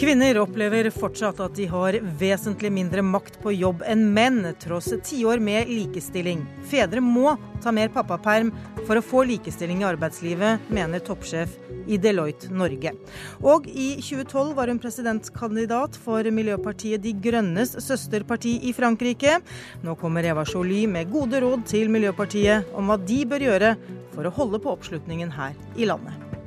Kvinner opplever fortsatt at de har vesentlig mindre makt på jobb enn menn, tross tiår med likestilling. Fedre må ta mer pappaperm for å få likestilling i arbeidslivet, mener toppsjef i Deloitte Norge. Og i 2012 var hun presidentkandidat for Miljøpartiet De Grønnes søsterparti i Frankrike. Nå kommer Eva Jolie med gode råd til Miljøpartiet om hva de bør gjøre for å holde på oppslutningen her i landet.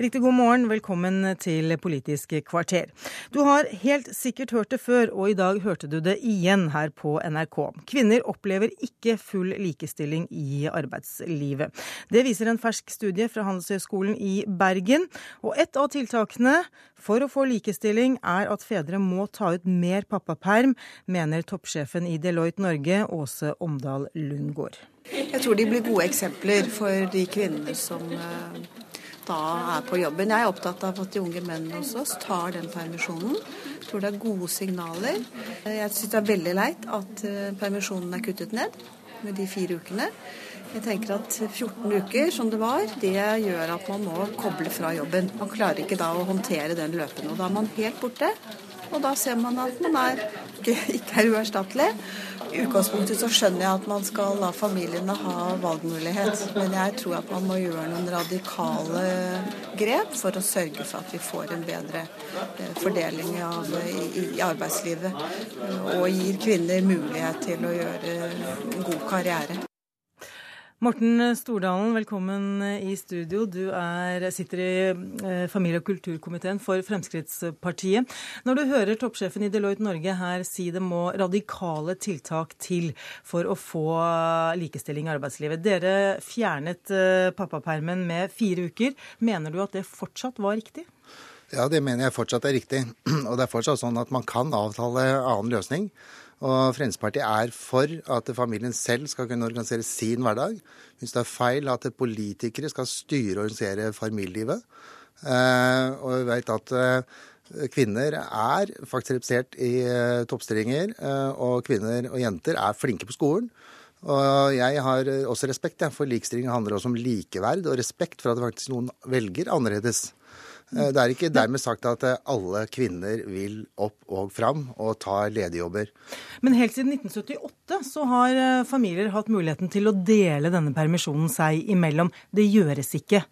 Riktig god morgen, velkommen til Politisk kvarter. Du har helt sikkert hørt det før, og i dag hørte du det igjen her på NRK. Kvinner opplever ikke full likestilling i arbeidslivet. Det viser en fersk studie fra Handelshøyskolen i Bergen. Og et av tiltakene for å få likestilling er at fedre må ta ut mer pappaperm, mener toppsjefen i Deloitte Norge, Åse Omdal Lundgård. Jeg tror de blir gode eksempler for de kvinnene som da er på jobben. Jeg er opptatt av at de unge mennene hos oss tar den permisjonen. Jeg tror det er gode signaler. Jeg syns det er veldig leit at permisjonen er kuttet ned med de fire ukene. Jeg tenker at 14 uker, som det var, det gjør at man må koble fra jobben. Man klarer ikke da å håndtere den løpende. Og da er man helt borte. Og da ser man at man er, ikke er uerstattelig. I utgangspunktet så skjønner jeg at man skal la familiene ha valgmulighet, men jeg tror at man må gjøre noen radikale grep for å sørge for at vi får en bedre fordeling av, i, i arbeidslivet. Og gir kvinner mulighet til å gjøre god karriere. Morten Stordalen, velkommen i studio. Du er, sitter i familie- og kulturkomiteen for Fremskrittspartiet. Når du hører toppsjefen i Deloitte Norge her si det må radikale tiltak til for å få likestilling i arbeidslivet. Dere fjernet pappapermen med fire uker. Mener du at det fortsatt var riktig? Ja, det mener jeg fortsatt er riktig. Og det er fortsatt sånn at man kan avtale annen løsning. Og Fremskrittspartiet er for at familien selv skal kunne organisere sin hverdag. Hvis det er feil at politikere skal styre og organisere familielivet. Og vi vet at kvinner er faktisk representert i toppstillinger, og kvinner og jenter er flinke på skolen. Og jeg har også respekt for likestilling handler også om likeverd og respekt for at faktisk noen velger annerledes. Det er ikke dermed sagt at alle kvinner vil opp og fram og ta lederjobber. Men helt siden 1978 så har familier hatt muligheten til å dele denne permisjonen seg imellom. Det gjøres ikke.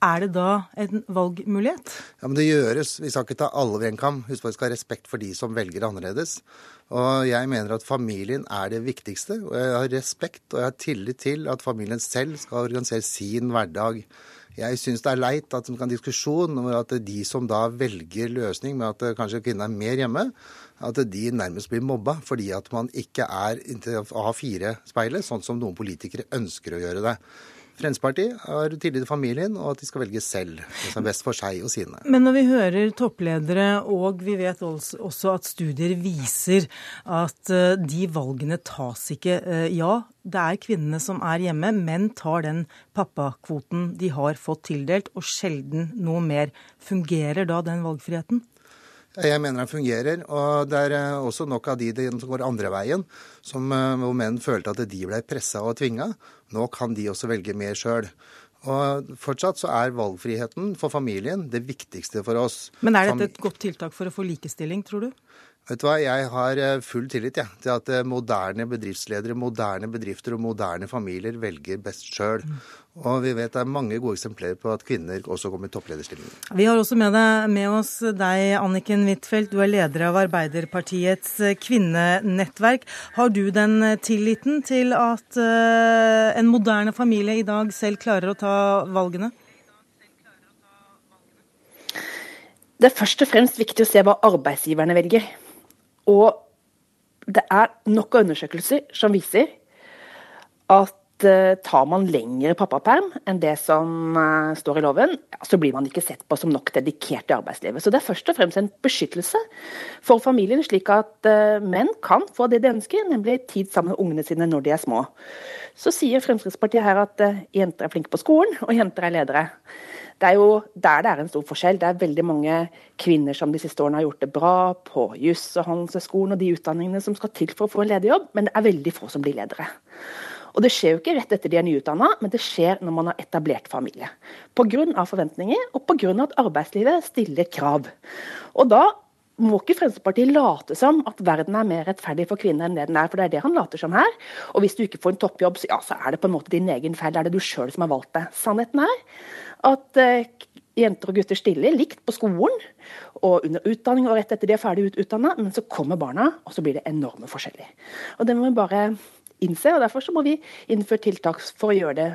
Er det da en valgmulighet? Ja, men Det gjøres. Vi skal ikke ta alle over en kam. Husk på at vi skal ha respekt for de som velger annerledes. Og jeg mener at familien er det viktigste. Og jeg har respekt og jeg har tillit til at familien selv skal organisere sin hverdag. Jeg syns det er leit at det kan diskusjon om at de som da velger løsning med at kanskje kvinnen er mer hjemme, at de nærmest blir mobba fordi at man ikke er å ha fire speilet, sånn som noen politikere ønsker å gjøre det. Fremskrittspartiet har tillit til familien, og at de skal velge selv det som er best for seg og sine. Men når vi hører toppledere, og vi vet også at studier viser at de valgene tas ikke Ja, det er kvinnene som er hjemme, men tar den pappakvoten de har fått tildelt, og sjelden noe mer. Fungerer da den valgfriheten? Jeg mener den fungerer. Og det er også nok av de som går andre veien, som, hvor menn følte at de ble pressa og tvinga. Nå kan de også velge mer sjøl. Og fortsatt så er valgfriheten for familien det viktigste for oss. Men er dette et godt tiltak for å få likestilling, tror du? Vet du hva, Jeg har full tillit ja, til at moderne bedriftsledere, moderne bedrifter og moderne familier velger best sjøl. Og vi vet det er mange gode eksempler på at kvinner også kommer i topplederstillinger. Vi har også med, deg, med oss deg, Anniken Huitfeldt. Du er leder av Arbeiderpartiets kvinnenettverk. Har du den tilliten til at uh, en moderne familie i dag selv klarer å ta valgene? Det er først og fremst viktig å se hva arbeidsgiverne velger. Og det er nok av undersøkelser som viser at tar man lengre pappaperm enn det som står i loven, så blir man ikke sett på som nok dedikert i arbeidslivet. Så det er først og fremst en beskyttelse for familien, slik at menn kan få det de ønsker, nemlig tid sammen med ungene sine når de er små. Så sier Fremskrittspartiet her at jenter er flinke på skolen, og jenter er ledere. Det er jo der det er en stor forskjell. Det er veldig mange kvinner som de siste årene har gjort det bra på juss og Handelshøyskolen og de utdanningene som skal til for å få en lederjobb, men det er veldig få som blir ledere. Og det skjer jo ikke rett etter de er nyutdanna, men det skjer når man har etablert familie. Pga. forventninger og pga. at arbeidslivet stiller krav. Og da må ikke Fremskrittspartiet late som at verden er mer rettferdig for kvinner enn det den er, for det er det han later som her. Og hvis du ikke får en toppjobb, så, ja, så er det på en måte din egen feil. Det er det du sjøl som har valgt det. Sannheten er at eh, jenter og gutter stiller likt på skolen og under utdanning og rett etter de er ferdig utdanna, men så kommer barna, og så blir det enorme forskjeller. Og det må vi bare innse, og derfor så må vi innføre tiltak for å gjøre det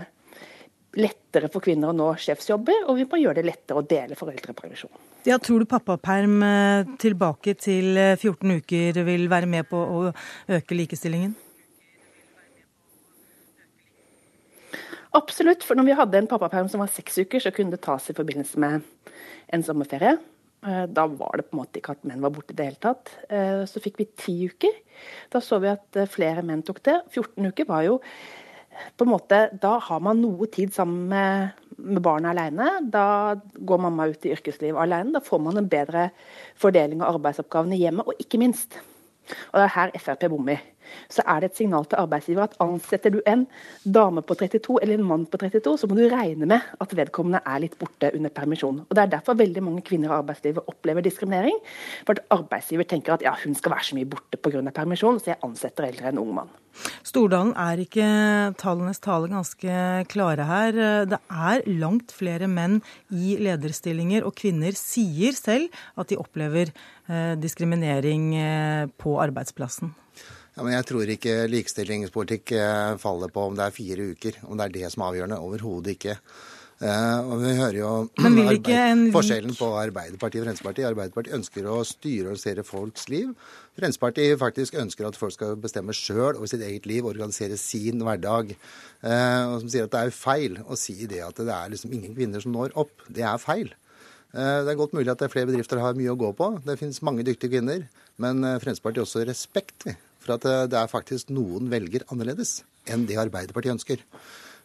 lettere for kvinner å nå sjefsjobber, og vi må gjøre det lettere å dele foreldrepermisjon. Ja, tror du pappaperm eh, tilbake til 14 eh, uker vil være med på å øke likestillingen? Absolutt. For når vi hadde en pappaperm som var seks uker, så kunne det tas i forbindelse med en sommerferie. Eh, da var det på en måte ikke at menn var borte i det hele tatt. Så fikk vi ti uker. Da så vi at flere menn tok det. 14 uker var jo på en måte, Da har man noe tid sammen med, med barna alene. Da går mamma ut i yrkeslivet alene. Da får man en bedre fordeling av arbeidsoppgavene hjemme. Og ikke minst, og det er her Frp bommer, så er det et signal til arbeidsgiver at ansetter du en dame på 32 eller en mann på 32, så må du regne med at vedkommende er litt borte under permisjon. Og Det er derfor veldig mange kvinner i arbeidslivet opplever diskriminering. For at arbeidsgiver tenker at ja, hun skal være så mye borte pga. permisjon, så jeg ansetter eldre en ung mann. Stordalen, er ikke tallenes tale ganske klare her? Det er langt flere menn i lederstillinger, og kvinner sier selv at de opplever eh, diskriminering eh, på arbeidsplassen. Ja, men Jeg tror ikke likestillingspolitikk eh, faller på om det er fire uker, om det er det som er avgjørende. Overhodet ikke. Uh, og vi hører jo en... forskjellen på Arbeiderpartiet og Fremskrittspartiet. Arbeiderpartiet ønsker å styre og organisere folks liv. Fremskrittspartiet faktisk ønsker at folk skal bestemme sjøl over sitt eget liv, organisere sin hverdag. Uh, og som sier at det er feil å si det at det er liksom ingen kvinner som når opp. Det er feil. Det er godt mulig at det er flere bedrifter har mye å gå på. Det finnes mange dyktige kvinner. Men Fremskrittspartiet har også respekt for at det er faktisk noen velger annerledes enn det Arbeiderpartiet ønsker.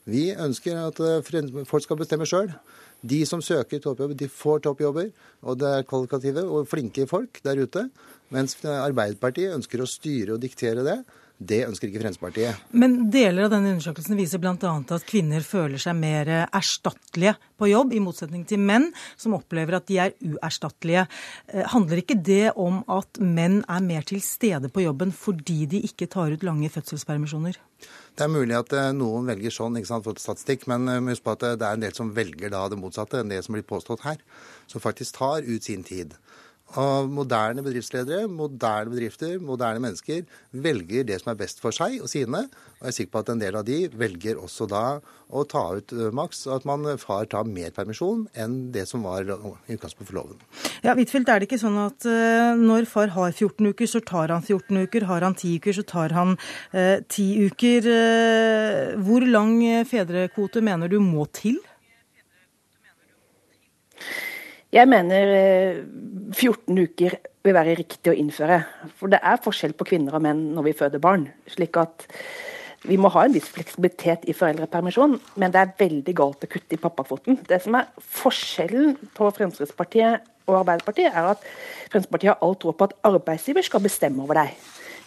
Vi ønsker at eh, folk skal bestemme sjøl. De som søker toppjobber, de får toppjobber. Og det er kvalitative og flinke folk der ute. Mens Arbeiderpartiet ønsker å styre og diktere det. Det ønsker ikke Fremskrittspartiet. Men deler av denne undersøkelsen viser bl.a. at kvinner føler seg mer erstattelige på jobb, i motsetning til menn som opplever at de er uerstattelige. Eh, handler ikke det om at menn er mer til stede på jobben fordi de ikke tar ut lange fødselspermisjoner? Det er mulig at eh, noen velger sånn, ikke sant, for statistikk, men eh, husk på at det er en del som velger da det motsatte enn det som blir påstått her. Som faktisk tar ut sin tid av moderne bedriftsledere, moderne bedrifter, moderne mennesker velger det som er best for seg og sine. Og jeg er sikker på at en del av de velger også da å ta ut uh, maks, at man far tar mer permisjon enn det som var i utgangspunktet for loven. Ja, Huitfeldt, er det ikke sånn at uh, når far har 14 uker, så tar han 14 uker. Har han 10 uker, så tar han eh, 10 uker. hvor lang fedrekvote mener du må til? Jeg mener 14 eh, uker vil være riktig å innføre. For det er forskjell på kvinner og menn når vi føder barn. slik at vi må ha en viss fleksibilitet i foreldrepermisjon, men det er veldig galt å kutte i pappakvoten. Det som er forskjellen på Fremskrittspartiet og Arbeiderpartiet, er at Fremskrittspartiet har all tro på at arbeidsgiver skal bestemme over deg.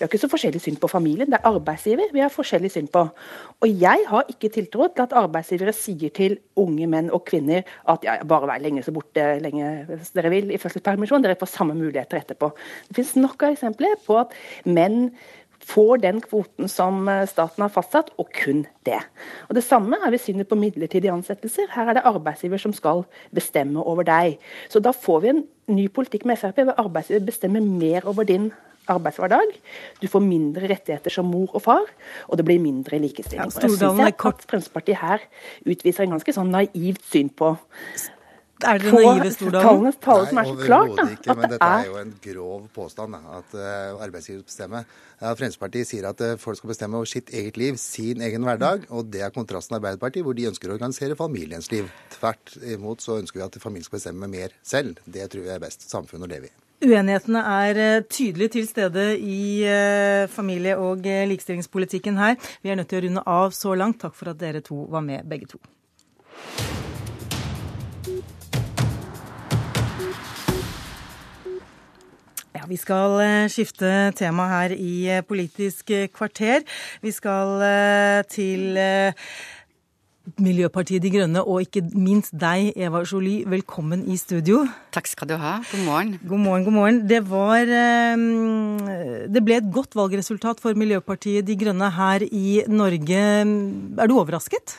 Vi har ikke så forskjellig syn på familien. Det er arbeidsgiver vi har forskjellig syn på. Og jeg har ikke tiltro til at arbeidsgivere sier til unge menn og kvinner at ja, bare vær lenge så borte lenge dere vil i fødselspermisjon, dere får samme muligheter etterpå. Det finnes nok av eksempler på at menn får den kvoten som eh, staten har fastsatt, og kun det. Og Det samme er ved synet på midlertidige ansettelser. Her er det arbeidsgiver som skal bestemme over deg. Så da får vi en ny politikk med Frp, hvor arbeidsgiver bestemmer mer over din arbeidshverdag. Du får mindre rettigheter som mor og far, og det blir mindre likestilling. Ja, jeg synes at Fremskrittspartiet her utviser en ganske sånn naivt syn på er det naive, Stordalen? Tallenes tale som er så klart. Da, ikke, men dette er jo en grov påstand, da, at uh, arbeidsgiver bestemmer. Ja, Fremskrittspartiet sier at uh, folk skal bestemme over sitt eget liv, sin egen hverdag. Og det er kontrasten til Arbeiderpartiet, hvor de ønsker å organisere familiens liv. Tvert imot så ønsker vi at familien skal bestemme mer selv. Det tror jeg er best samfunn å leve i. Uenighetene er eh, tydelig til stede i eh, familie- og eh, likestillingspolitikken her. Vi er nødt til å runde av så langt. Takk for at dere to var med, begge to. Ja, vi skal skifte tema her i Politisk kvarter. Vi skal til Miljøpartiet De Grønne, og ikke minst deg, Eva Jolie. Velkommen i studio. Takk skal du ha. God morgen. God morgen, god morgen. Det var Det ble et godt valgresultat for Miljøpartiet De Grønne her i Norge. Er du overrasket?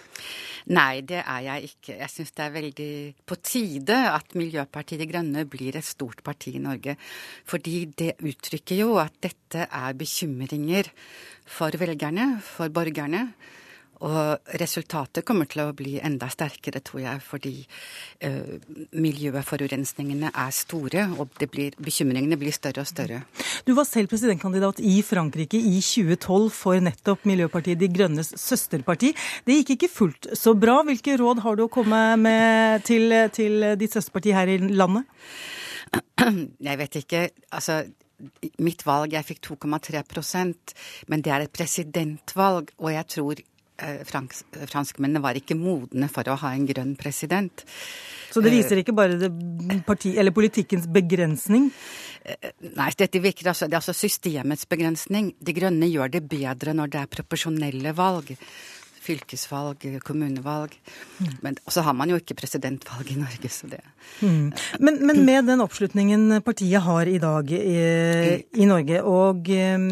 Nei, det er jeg ikke. Jeg syns det er veldig på tide at Miljøpartiet De Grønne blir et stort parti i Norge. Fordi det uttrykker jo at dette er bekymringer for velgerne, for borgerne. Og resultatet kommer til å bli enda sterkere, tror jeg, fordi uh, miljøforurensningene er store, og blir, bekymringene blir større og større. Du var selv presidentkandidat i Frankrike i 2012 for nettopp Miljøpartiet De Grønnes søsterparti. Det gikk ikke fullt så bra. Hvilke råd har du å komme med til, til ditt søsterparti her i landet? Jeg vet ikke. Altså, mitt valg, jeg fikk 2,3% men det er et presidentvalg, og jeg tror Eh, fransk, franskmennene var ikke modne for å ha en grønn president. Så det viser ikke bare det parti, politikkens begrensning? Eh, nei, dette virker altså, det er altså systemets begrensning. De grønne gjør det bedre når det er proporsjonelle valg fylkesvalg, kommunevalg. Mm. Men så har man jo ikke presidentvalg i Norge, så det mm. men, men, med den oppslutningen partiet har i dag i, i Norge, og um,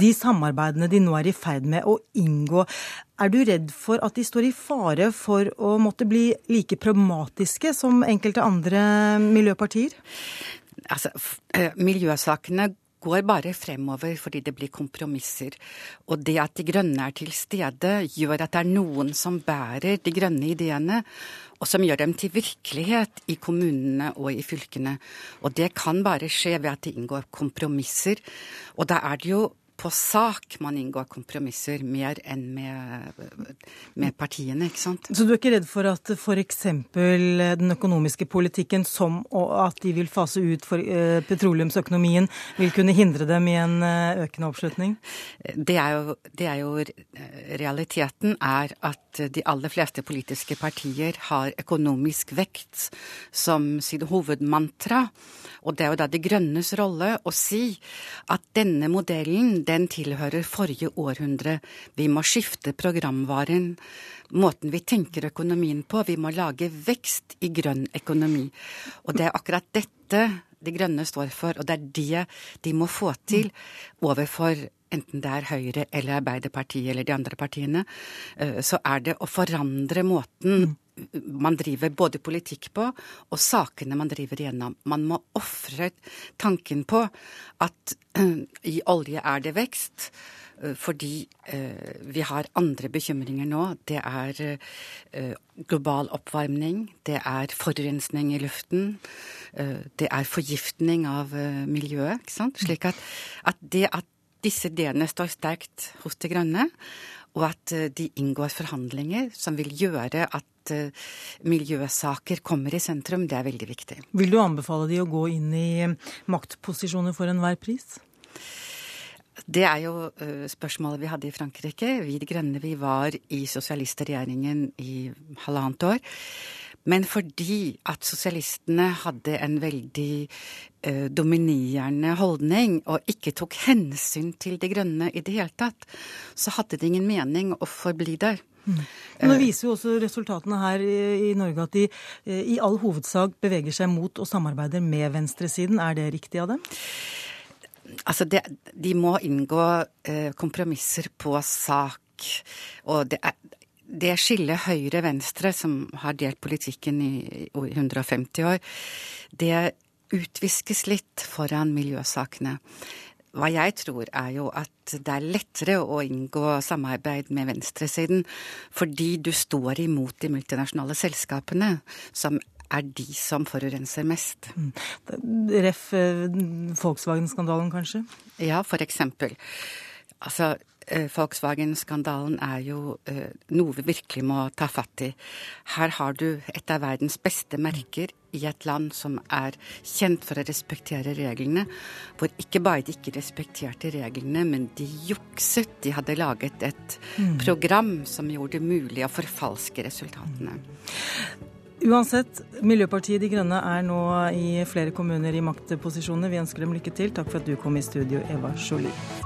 de samarbeidene de nå er i ferd med å inngå, er du redd for at de står i fare for å måtte bli like pragmatiske som enkelte andre miljøpartier? Altså, eh, miljøsakene går bare fremover fordi det blir kompromisser. Og det at De grønne er til stede, gjør at det er noen som bærer de grønne ideene, og som gjør dem til virkelighet i kommunene og i fylkene. Og det kan bare skje ved at det inngår kompromisser. Og da er det jo på sak man inngår kompromisser mer enn med, med, partiene, ikke sant. Så du er ikke redd for at f.eks. den økonomiske politikken, som at de vil fase ut for, uh, petroleumsøkonomien, vil kunne hindre dem i en uh, økende oppslutning? Det er, jo, det er jo Realiteten er at de aller fleste politiske partier har økonomisk vekt som sitt hovedmantra. Og det er jo da De grønnes rolle å si at denne modellen, den tilhører forrige århundre. Vi må skifte programvaren, måten vi tenker økonomien på. Vi må lage vekst i grønn økonomi. Og det er akkurat dette De grønne står for, og det er det de må få til overfor enten det er Høyre eller Arbeiderpartiet eller de andre partiene, eh, så er det å forandre måten man driver både politikk på, og sakene man driver igjennom. Man må ofre tanken på at i olje er det vekst. Uh, fordi uh, vi har andre bekymringer nå. Det er global oppvarming, det er forurensning i luften, det er forgiftning av miljøet. ikke sant? Slik at, at det at disse ideene står sterkt hos De grønne, og at de inngår forhandlinger som vil gjøre at Eh, miljøsaker kommer i sentrum, det er veldig viktig. Vil du anbefale de å gå inn i maktposisjoner for enhver pris? Det er jo spørsmålet vi hadde i Frankrike. Vi De Grønne vi var i sosialistregjeringen i halvannet år. Men fordi at sosialistene hadde en veldig eh, dominerende holdning og ikke tok hensyn til De Grønne i det hele tatt, så hadde det ingen mening å forbli der. Mm. Nå viser jo også resultatene her i Norge at de eh, i all hovedsak beveger seg mot og samarbeider med venstresiden. Er det riktig av dem? Altså, det, de må inngå eh, kompromisser på sak. Og det, er, det skillet høyre-venstre, som har delt politikken i, i 150 år, det utviskes litt foran miljøsakene. Hva jeg tror er jo at det er lettere å inngå samarbeid med venstresiden fordi du står imot de multinasjonale selskapene, som er de som forurenser mest. Mm. Ref. Eh, Volkswagen-skandalen, kanskje? Ja, for eksempel. Altså, Volkswagen-skandalen er jo eh, noe vi virkelig må ta fatt i. Her har du et av verdens beste merker i et land som er kjent for å respektere reglene, hvor ikke bare de ikke respekterte reglene, men de jukset. De hadde laget et mm. program som gjorde det mulig å forfalske resultatene. Uansett, Miljøpartiet De Grønne er nå i flere kommuner i maktposisjoner. Vi ønsker dem lykke til. Takk for at du kom i studio, Eva Jolie.